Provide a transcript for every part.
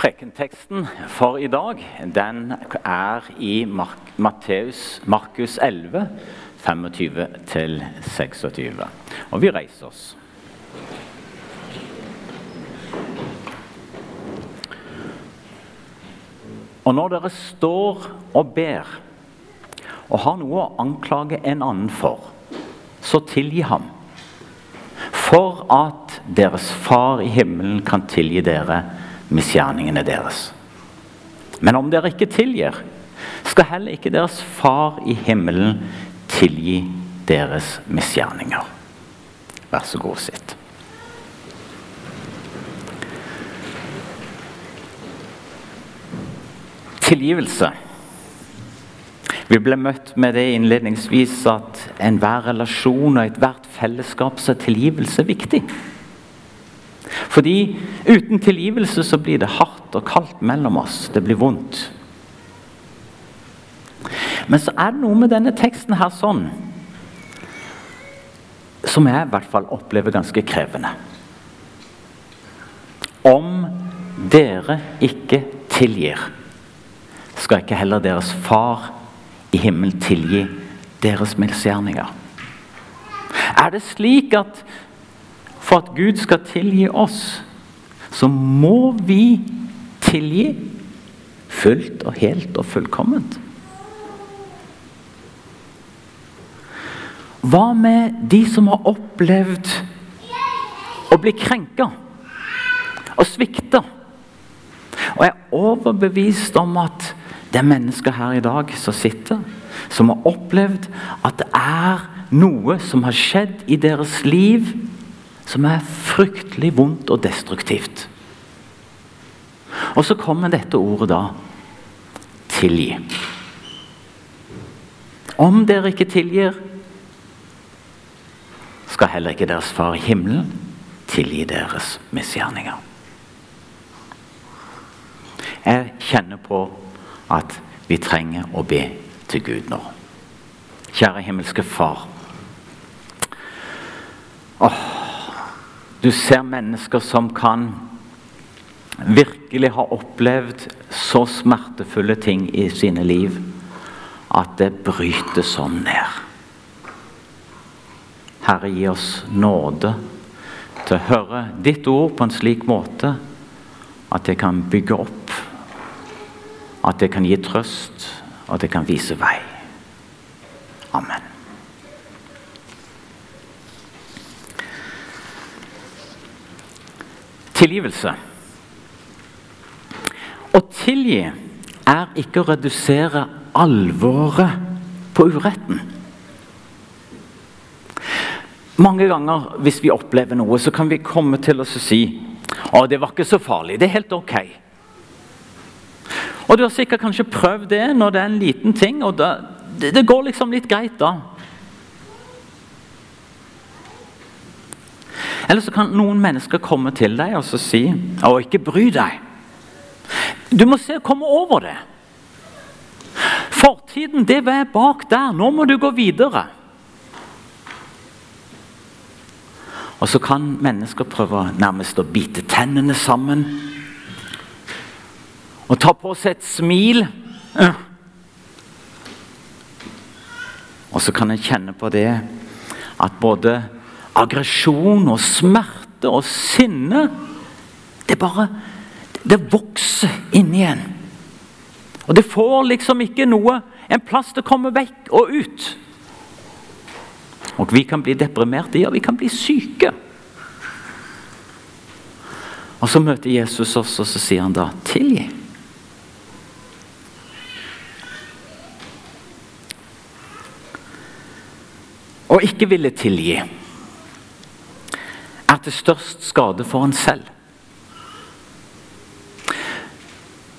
Prekenteksten for i dag den er i Matteus, Markus 11, 25-26. Og vi reiser oss. Og når dere står og ber og har noe å anklage en annen for, så tilgi ham. For at deres Far i himmelen kan tilgi dere misgjerningene deres. Men om dere ikke tilgir, skal heller ikke deres Far i himmelen tilgi deres misgjerninger. Vær så god, sitt. Tilgivelse. Vi ble møtt med det innledningsvis at enhver relasjon og ethvert fellesskap så er tilgivelse viktig. Fordi uten tilgivelse så blir det hardt og kaldt mellom oss. Det blir vondt. Men så er det noe med denne teksten her sånn som jeg i hvert fall opplever ganske krevende. Om dere ikke tilgir, skal ikke heller deres far i himmelen tilgi deres misgjerninger. Er det slik at for at Gud skal tilgi oss, så må vi tilgi fullt og helt og fullkomment? Hva med de som har opplevd å bli krenka og svikta? Og jeg er overbevist om at det er mennesker her i dag som sitter, som har opplevd at det er noe som har skjedd i deres liv som er fryktelig vondt og destruktivt. Og så kommer dette ordet da tilgi. Om dere ikke tilgir, skal heller ikke deres far i himmelen tilgi deres misgjerninger. Jeg kjenner på at vi trenger å be til Gud nå. Kjære himmelske Far. Åh, du ser mennesker som kan virkelig ha opplevd så smertefulle ting i sine liv at det bryter sånn ned. Herre, gi oss nåde til å høre ditt ord på en slik måte at det kan bygge opp, at det kan gi trøst, og at det kan vise vei. Amen. Tilgivelse. Å tilgi er ikke å redusere alvoret på uretten. Mange ganger hvis vi opplever noe, så kan vi komme til å si å, det var ikke så farlig. Det er helt ok. Og Du har sikkert kanskje prøvd det når det er en liten ting. og det, det går liksom litt greit da. Eller så kan noen mennesker komme til deg og si å, ikke bry deg. Du må se komme over det. Fortiden, det er bak der. Nå må du gå videre. Og så kan mennesker prøve nærmest å bite tennene sammen. Og ta på seg et smil. Og så kan en kjenne på det at både aggresjon og smerte og sinne Det bare Det vokser inni en. Og det får liksom ikke noe en plass til å komme vekk og ut. Og vi kan bli deprimerte, ja, vi kan bli syke. Og så møter Jesus oss, og så sier han da 'tilgi'. Og ikke ville tilgi er til størst skade for en selv.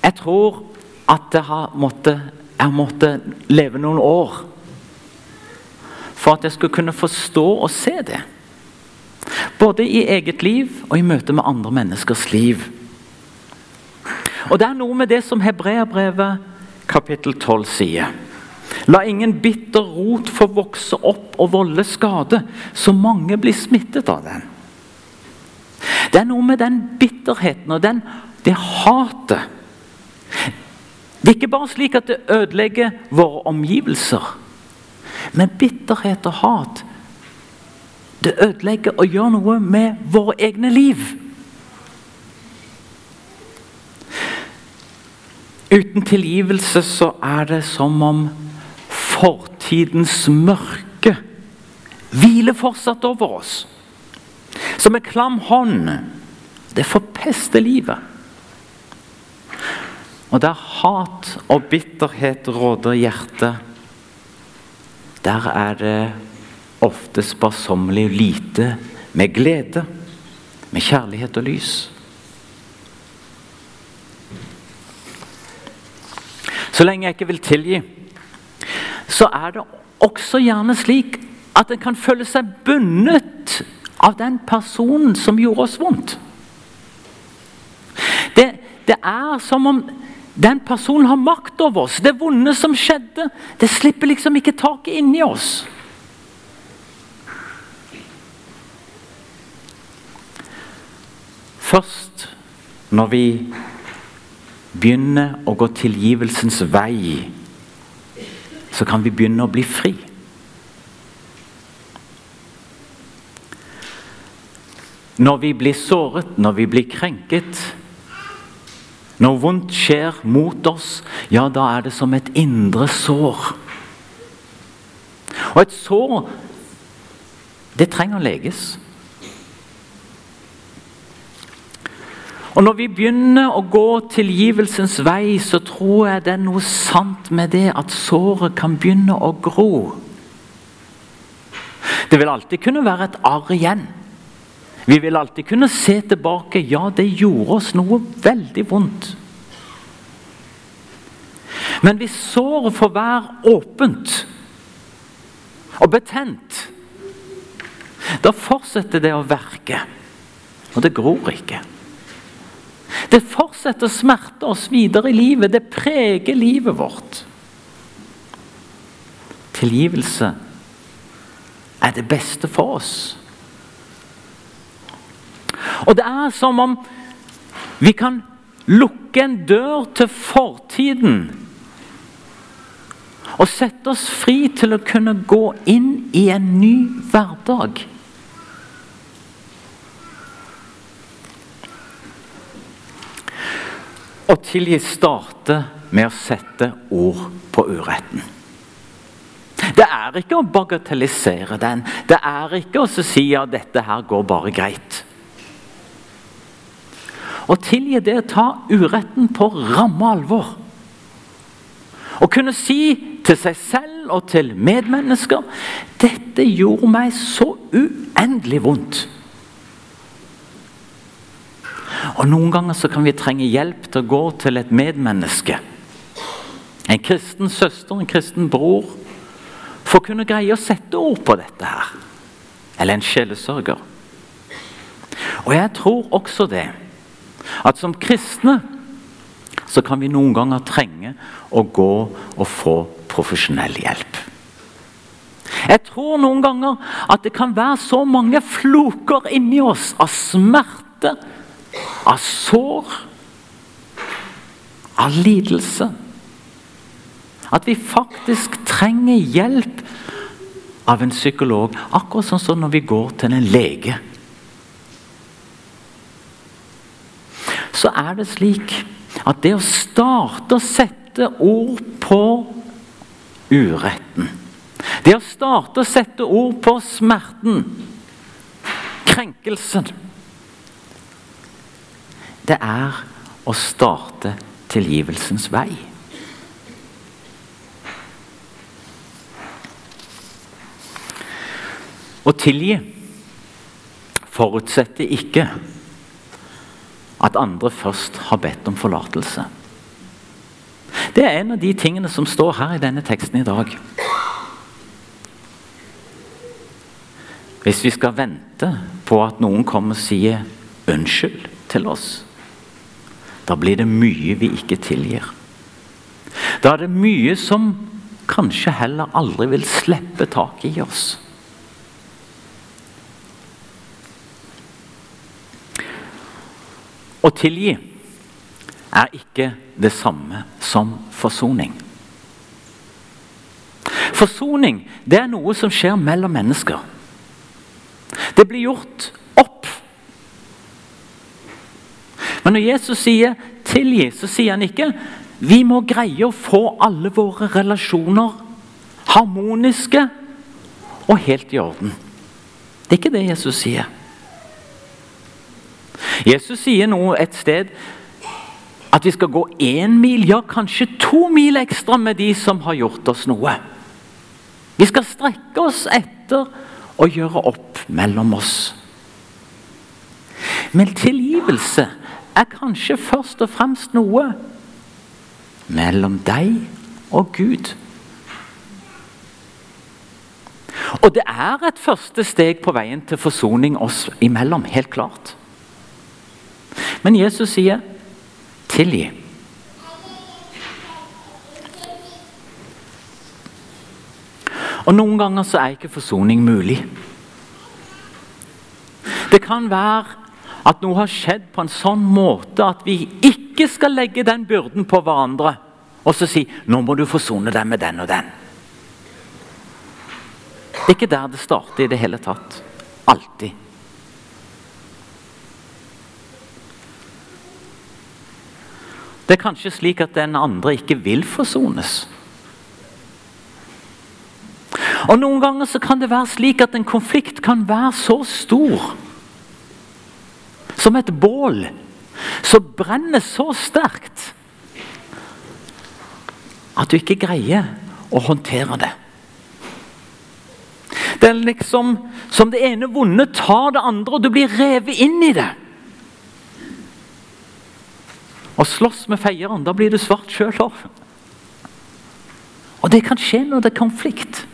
Jeg tror at jeg har måttet, jeg måtte leve noen år for at jeg skulle kunne forstå og se det. Både i eget liv og i møte med andre menneskers liv. Og Det er noe med det som Hebreabrevet kapittel 12 sier. La ingen bitter rot få vokse opp og volde skade, så mange blir smittet av den. Det er noe med den bitterheten og den det hatet Det er ikke bare slik at det ødelegger våre omgivelser. Men bitterhet og hat det ødelegger og gjør noe med våre egne liv. Uten tilgivelse så er det som om fortidens mørke hviler fortsatt over oss. Som en klam hånd. Det forpester livet. Og der hat og bitterhet råder hjertet, der er det ofte sparsommelig lite med glede, med kjærlighet og lys. Så lenge jeg ikke vil tilgi, så er det også gjerne slik at en kan føle seg bundet av den personen som gjorde oss vondt. Det, det er som om den personen har makt over oss. Det vonde som skjedde, det slipper liksom ikke taket inni oss. Først når vi begynner å gå tilgivelsens vei, så kan vi begynne å bli fri. Når vi blir såret, når vi blir krenket, når vondt skjer mot oss, ja, da er det som et indre sår. Og et sår, det trenger leges. Og Når vi begynner å gå tilgivelsens vei, så tror jeg det er noe sant med det at såret kan begynne å gro. Det vil alltid kunne være et arr igjen. Vi vil alltid kunne se tilbake. Ja, det gjorde oss noe veldig vondt. Men hvis såret får være åpent og betent, da fortsetter det å verke. Og det gror ikke. Det fortsetter å smerte oss videre i livet. Det preger livet vårt. Tilgivelse er det beste for oss. Og det er som om vi kan lukke en dør til fortiden og sette oss fri til å kunne gå inn i en ny hverdag. Å tilgi starter med å sette ord på uretten. Det er ikke å bagatellisere den. Det er ikke å si at dette her går bare greit. Å tilgi det å ta uretten på ramme alvor. Å kunne si til seg selv og til medmennesker 'Dette gjorde meg så uendelig vondt'. Og Noen ganger så kan vi trenge hjelp til å gå til et medmenneske. En kristen søster, en kristen bror. For å kunne greie å sette ord på dette her. Eller en sjelesørger. Og jeg tror også det, at som kristne så kan vi noen ganger trenge å gå og få profesjonell hjelp. Jeg tror noen ganger at det kan være så mange floker inni oss av smerte, av sår, av lidelse. At vi faktisk trenger hjelp av en psykolog, akkurat sånn som når vi går til en lege. Så er det slik at det å starte å sette ord på uretten Det å starte å sette ord på smerten, krenkelsen det er å starte tilgivelsens vei. Å tilgi forutsetter ikke at andre først har bedt om forlatelse. Det er en av de tingene som står her i denne teksten i dag. Hvis vi skal vente på at noen kommer og sier unnskyld til oss, da blir det mye vi ikke tilgir. Da er det mye som kanskje heller aldri vil slippe tak i oss. Å tilgi er ikke det samme som forsoning. Forsoning det er noe som skjer mellom mennesker. Det blir gjort opp. Men når Jesus sier 'tilgi', så sier han ikke vi må greie å få alle våre relasjoner harmoniske og helt i orden. Det er ikke det Jesus sier. Jesus sier noe et sted at vi skal gå én mil, ja kanskje to mil ekstra med de som har gjort oss noe. Vi skal strekke oss etter å gjøre opp mellom oss. Men tilgivelse er kanskje først og fremst noe mellom deg og Gud. Og det er et første steg på veien til forsoning oss imellom, helt klart. Men Jesus sier 'tilgi'. Og Noen ganger så er ikke forsoning mulig. Det kan være at noe har skjedd på en sånn måte at vi ikke skal legge den byrden på hverandre og så si 'nå må du forsone deg med den og den'. Det er ikke der det starter i det hele tatt. Alltid. Det er kanskje slik at den andre ikke vil forsones. Og Noen ganger så kan det være slik at en konflikt kan være så stor som et bål som brenner så sterkt at du ikke greier å håndtere det. Det er liksom som det ene vonde tar det andre, og du blir revet inn i det. Og slåss med feieren, da blir du svart sjøl òg. Og det kan skje når det er konflikt.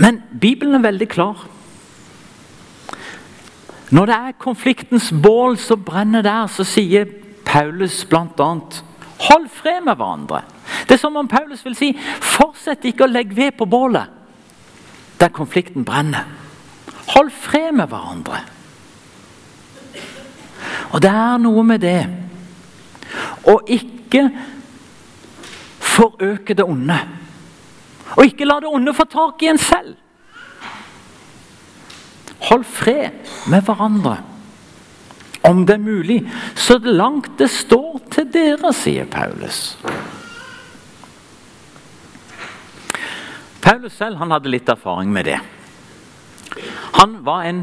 Men Bibelen er veldig klar. Når det er konfliktens bål som brenner der, så sier Paulus bl.a.: Hold fred med hverandre. Det er som om Paulus vil si fortsett ikke å legge ved på bålet der konflikten brenner. Hold fred med hverandre. Og det er noe med det å ikke forøke det onde. Og ikke la det onde få tak i en selv. Hold fred med hverandre. Om det er mulig, så langt det står til dere, sier Paulus. Paulus selv hadde litt erfaring med det. Han var en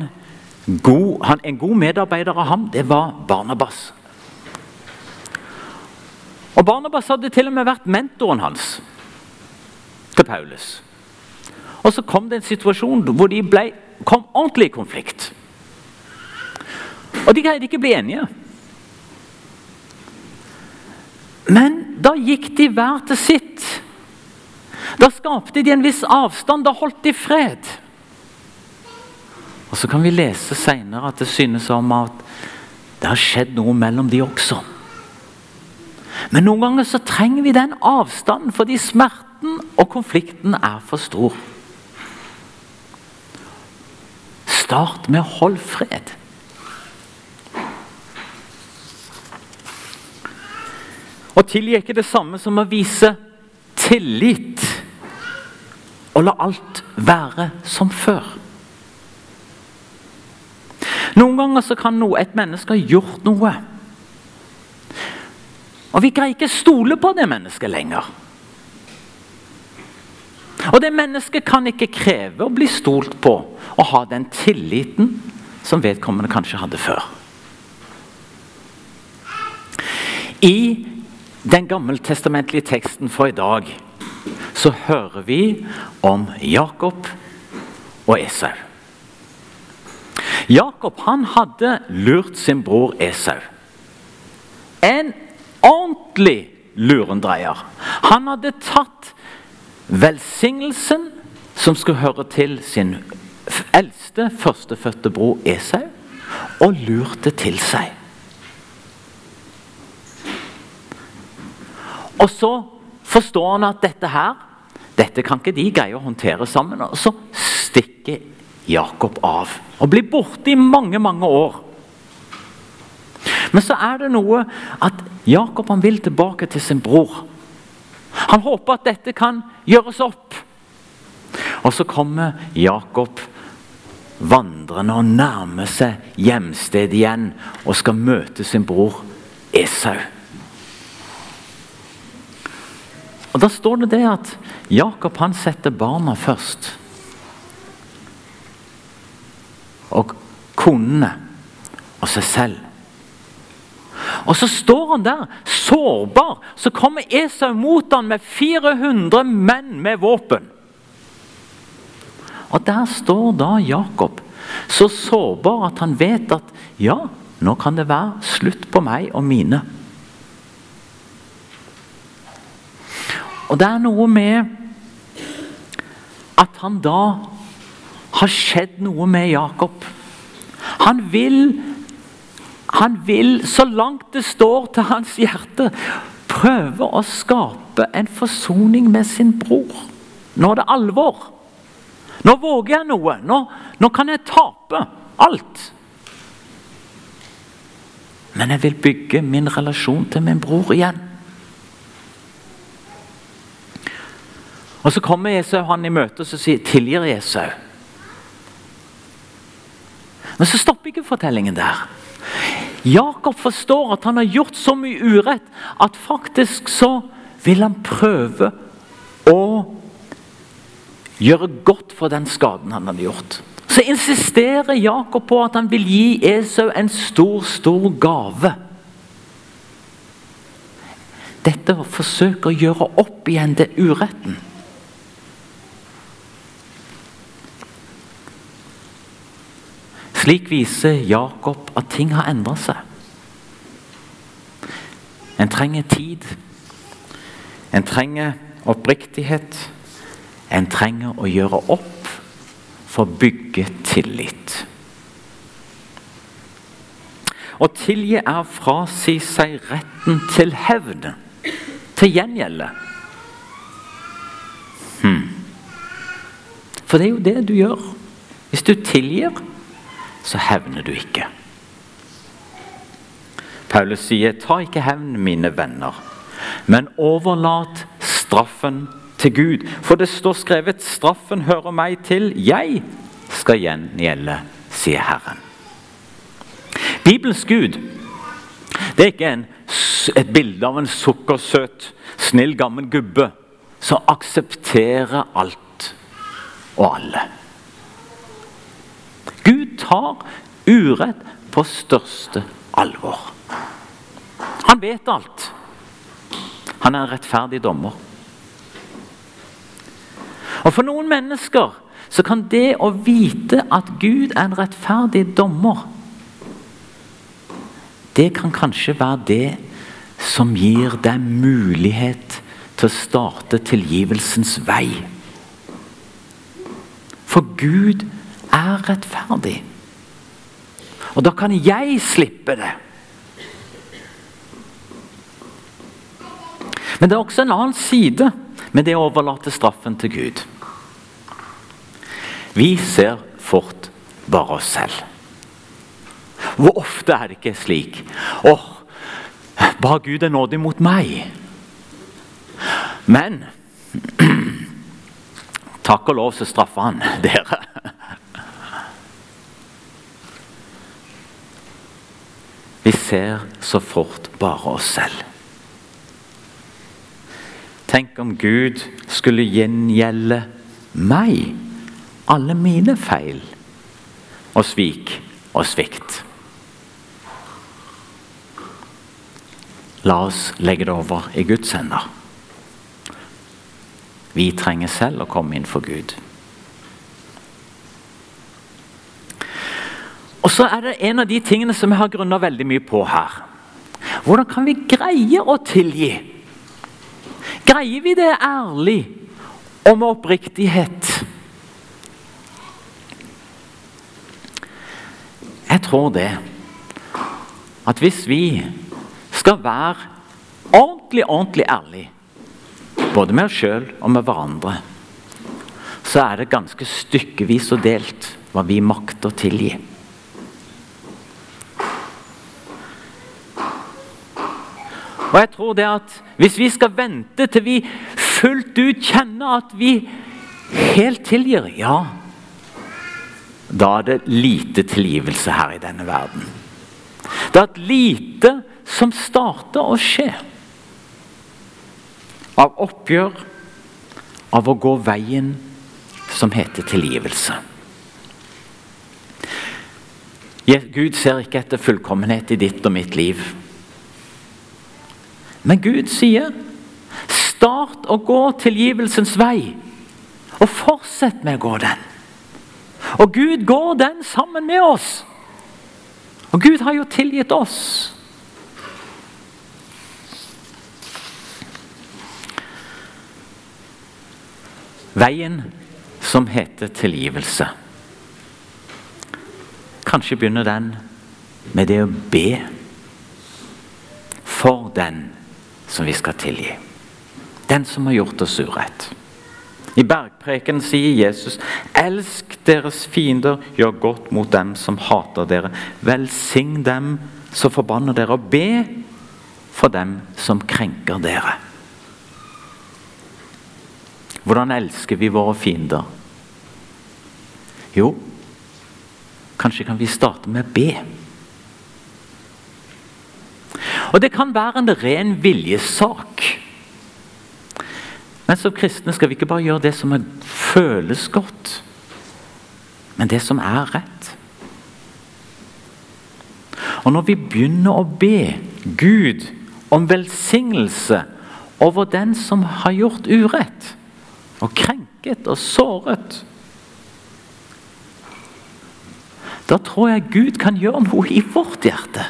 god, han, en god medarbeider av ham. Det var Barnabas. Og Barnabas hadde til og med vært mentoren hans til Paulus. Og Så kom det en situasjon hvor de ble, kom ordentlig i konflikt. Og de greide ikke å bli enige. Men da gikk de hver til sitt. Da skapte de en viss avstand. Da holdt de fred. Og Så kan vi lese seinere at det synes som at det har skjedd noe mellom de også. Men noen ganger så trenger vi den avstanden fordi smerten og konflikten er for stor. Start med å holde fred. Å tilgi er ikke det samme som å vise tillit og la alt være som før. Noen ganger så kan noe, et menneske ha gjort noe. Og vi greier ikke stole på det mennesket lenger. Og det mennesket kan ikke kreve å bli stolt på og ha den tilliten som vedkommende kanskje hadde før. I den gammeltestamentlige teksten for i dag så hører vi om Jakob og Esau. Jakob han hadde lurt sin bror Esau. En ordentlig lurendreier. Han hadde tatt velsignelsen som skulle høre til sin eldste førstefødte bror Esau, og lurte til seg. Og så forstår han at dette her dette kan ikke de greie å håndtere sammen. Og så stikker Jakob av og blir borte i mange, mange år. Men så er det noe at Jakob han vil tilbake til sin bror. Han håper at dette kan gjøres opp. Og så kommer Jakob vandrende og nærmer seg hjemstedet igjen og skal møte sin bror Esau. Og Da står det det at Jakob han setter barna først. Og konene og seg selv. Og så står han der, sårbar. Så kommer Esau mot ham med 400 menn med våpen. Og der står da Jakob, så sårbar at han vet at ja, nå kan det være slutt på meg og mine. Og det er noe med at han da har skjedd noe med Jakob. Han vil, han vil, så langt det står til hans hjerte, prøve å skape en forsoning med sin bror. Nå er det alvor. Nå våger jeg noe. Nå, nå kan jeg tape alt. Men jeg vil bygge min relasjon til min bror igjen. Og Så kommer Esau han i møte og så sier, tilgir Esau. Men så stopper ikke fortellingen der. Jakob forstår at han har gjort så mye urett at faktisk så vil han prøve å gjøre godt for den skaden han hadde gjort. Så insisterer Jakob på at han vil gi Esau en stor, stor gave. Dette forsøker å gjøre opp igjen det uretten. Slik viser Jakob at ting har endret seg. En trenger tid. En trenger oppriktighet. En trenger å gjøre opp for å bygge tillit. Å tilgi er å frasi seg retten til hevn, til gjengjelde. Hmm. For det er jo det du gjør. Hvis du tilgir, så hevner du ikke. Paulus sier, 'Ta ikke hevn, mine venner, men overlat straffen til Gud. For det står skrevet 'Straffen hører meg til, jeg skal gjengjelde', sier Herren. Bibelens Gud det er ikke en, et bilde av en sukkersøt, snill, gammel gubbe som aksepterer alt og alle. Gud tar urett på største alvor. Han vet alt. Han er en rettferdig dommer. Og For noen mennesker så kan det å vite at Gud er en rettferdig dommer Det kan kanskje være det som gir deg mulighet til å starte tilgivelsens vei. For Gud er rettferdig. Og da kan jeg slippe det. Men det er også en annen side med det å overlate straffen til Gud. Vi ser fort bare oss selv. Hvor ofte er det ikke slik? Åh, oh, bare Gud er nådig mot meg. Men takk og lov så straffer han dere. Vi ser så fort bare oss selv. Tenk om Gud skulle gjengjelde meg alle mine feil og svik og svikt. La oss legge det over i Guds hender. Vi trenger selv å komme inn for Gud. Og så er det en av de tingene som jeg har grunna veldig mye på her. Hvordan kan vi greie å tilgi? Greier vi det ærlig og med oppriktighet? Jeg tror det at hvis vi skal være ordentlig, ordentlig ærlige, både med oss sjøl og med hverandre, så er det ganske stykkevis og delt hva vi makter å tilgi. Og jeg tror det at Hvis vi skal vente til vi fullt ut kjenner at vi helt tilgir, ja Da er det lite tilgivelse her i denne verden. Det er et lite som starter å skje. Av oppgjør, av å gå veien som heter tilgivelse. Gud ser ikke etter fullkommenhet i ditt og mitt liv. Men Gud sier, 'Start å gå tilgivelsens vei', og fortsett med å gå den. Og Gud går den sammen med oss. Og Gud har jo tilgitt oss. Veien som heter tilgivelse. Kanskje begynner den med det å be for den som vi skal tilgi. Den som har gjort oss urett. I bergpreken sier Jesus.: Elsk deres fiender, gjør godt mot dem som hater dere. Velsign dem som forbanner dere, og be for dem som krenker dere. Hvordan elsker vi våre fiender? Jo, kanskje kan vi starte med å be. Og det kan være en ren viljesak. Men som kristne skal vi ikke bare gjøre det som føles godt, men det som er rett. Og når vi begynner å be Gud om velsignelse over den som har gjort urett, og krenket og såret Da tror jeg Gud kan gjøre noe i vårt hjerte.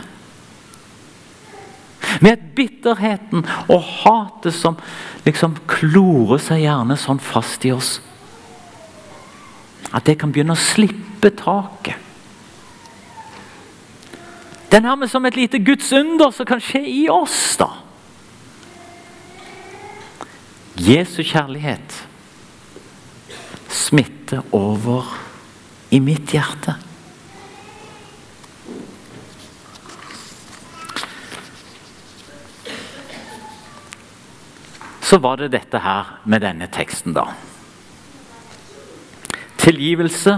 Med bitterheten og hatet som liksom klorer seg gjerne sånn fast i oss. At det kan begynne å slippe taket. Det er nærmest som et lite Guds under som kan skje i oss. da. Jesu kjærlighet smitter over i mitt hjerte. Så var det dette her med denne teksten, da. Tilgivelse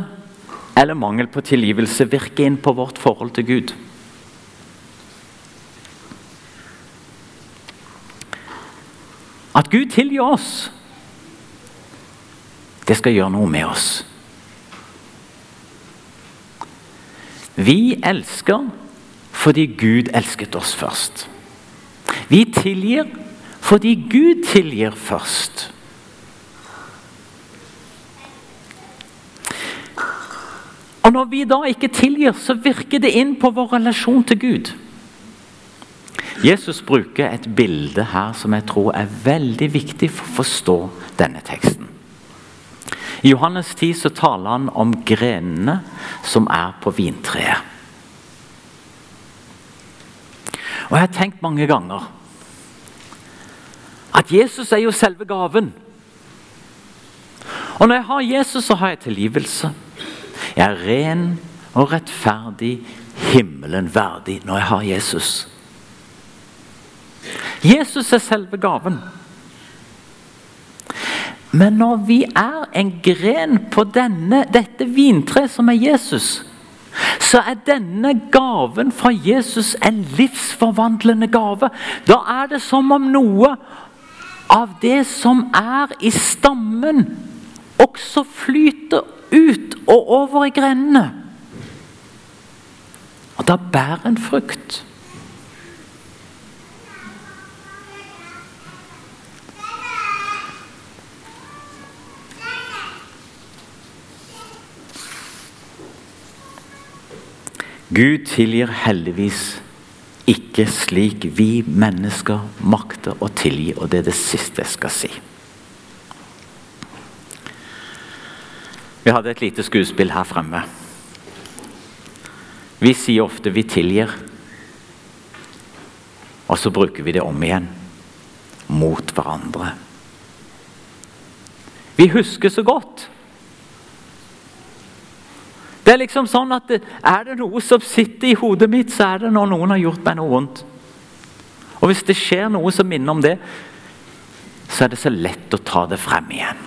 eller mangel på tilgivelse virker inn på vårt forhold til Gud. At Gud tilgir oss, det skal gjøre noe med oss. Vi elsker fordi Gud elsket oss først. Vi tilgir fordi Gud tilgir først. Og Når vi da ikke tilgir, så virker det inn på vår relasjon til Gud. Jesus bruker et bilde her som jeg tror er veldig viktig for å forstå denne teksten. I Johannes 10 så taler han om grenene som er på vintreet. Og Jeg har tenkt mange ganger at Jesus er jo selve gaven. Og når jeg har Jesus, så har jeg tilgivelse. Jeg er ren og rettferdig, himmelen verdig, når jeg har Jesus. Jesus er selve gaven. Men når vi er en gren på denne, dette vintreet som er Jesus, så er denne gaven fra Jesus en livsforvandlende gave. Da er det som om noe av det som er i stammen, også flyter ut og over i grendene. Og da bærer en frukt. Gud tilgir heldigvis ikke slik vi mennesker makter å tilgi. Og det er det siste jeg skal si. Vi hadde et lite skuespill her fremme. Vi sier ofte 'vi tilgir', og så bruker vi det om igjen. Mot hverandre. Vi husker så godt. Det er liksom sånn at det, Er det noe som sitter i hodet mitt, så er det når noen har gjort meg noe vondt. Og hvis det skjer noe som minner om det, så er det så lett å ta det frem igjen.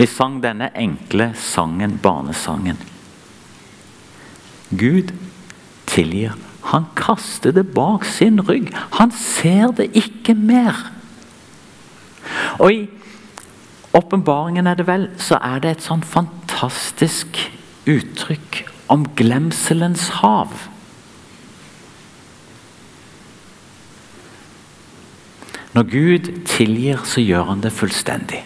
Vi sang denne enkle sangen, barnesangen. Gud tilgir. Han kaster det bak sin rygg. Han ser det ikke mer. Og i åpenbaringen er det vel, så er det et sånn fantastisk uttrykk om glemselens hav. Når Gud tilgir, så gjør han det fullstendig.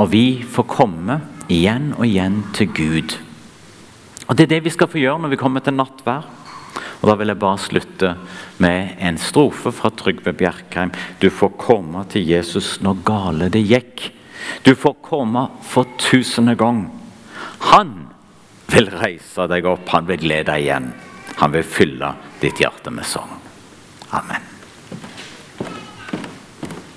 Og vi får komme igjen og igjen til Gud. Og Det er det vi skal få gjøre når vi kommer til nattvær. Og Da vil jeg bare slutte med en strofe fra Trygve Bjerkheim. Du får komme til Jesus når gale det gikk. Du får komme for tusende gang. Han vil reise deg opp, han vil glede deg igjen. Han vil fylle ditt hjerte med sang. Amen.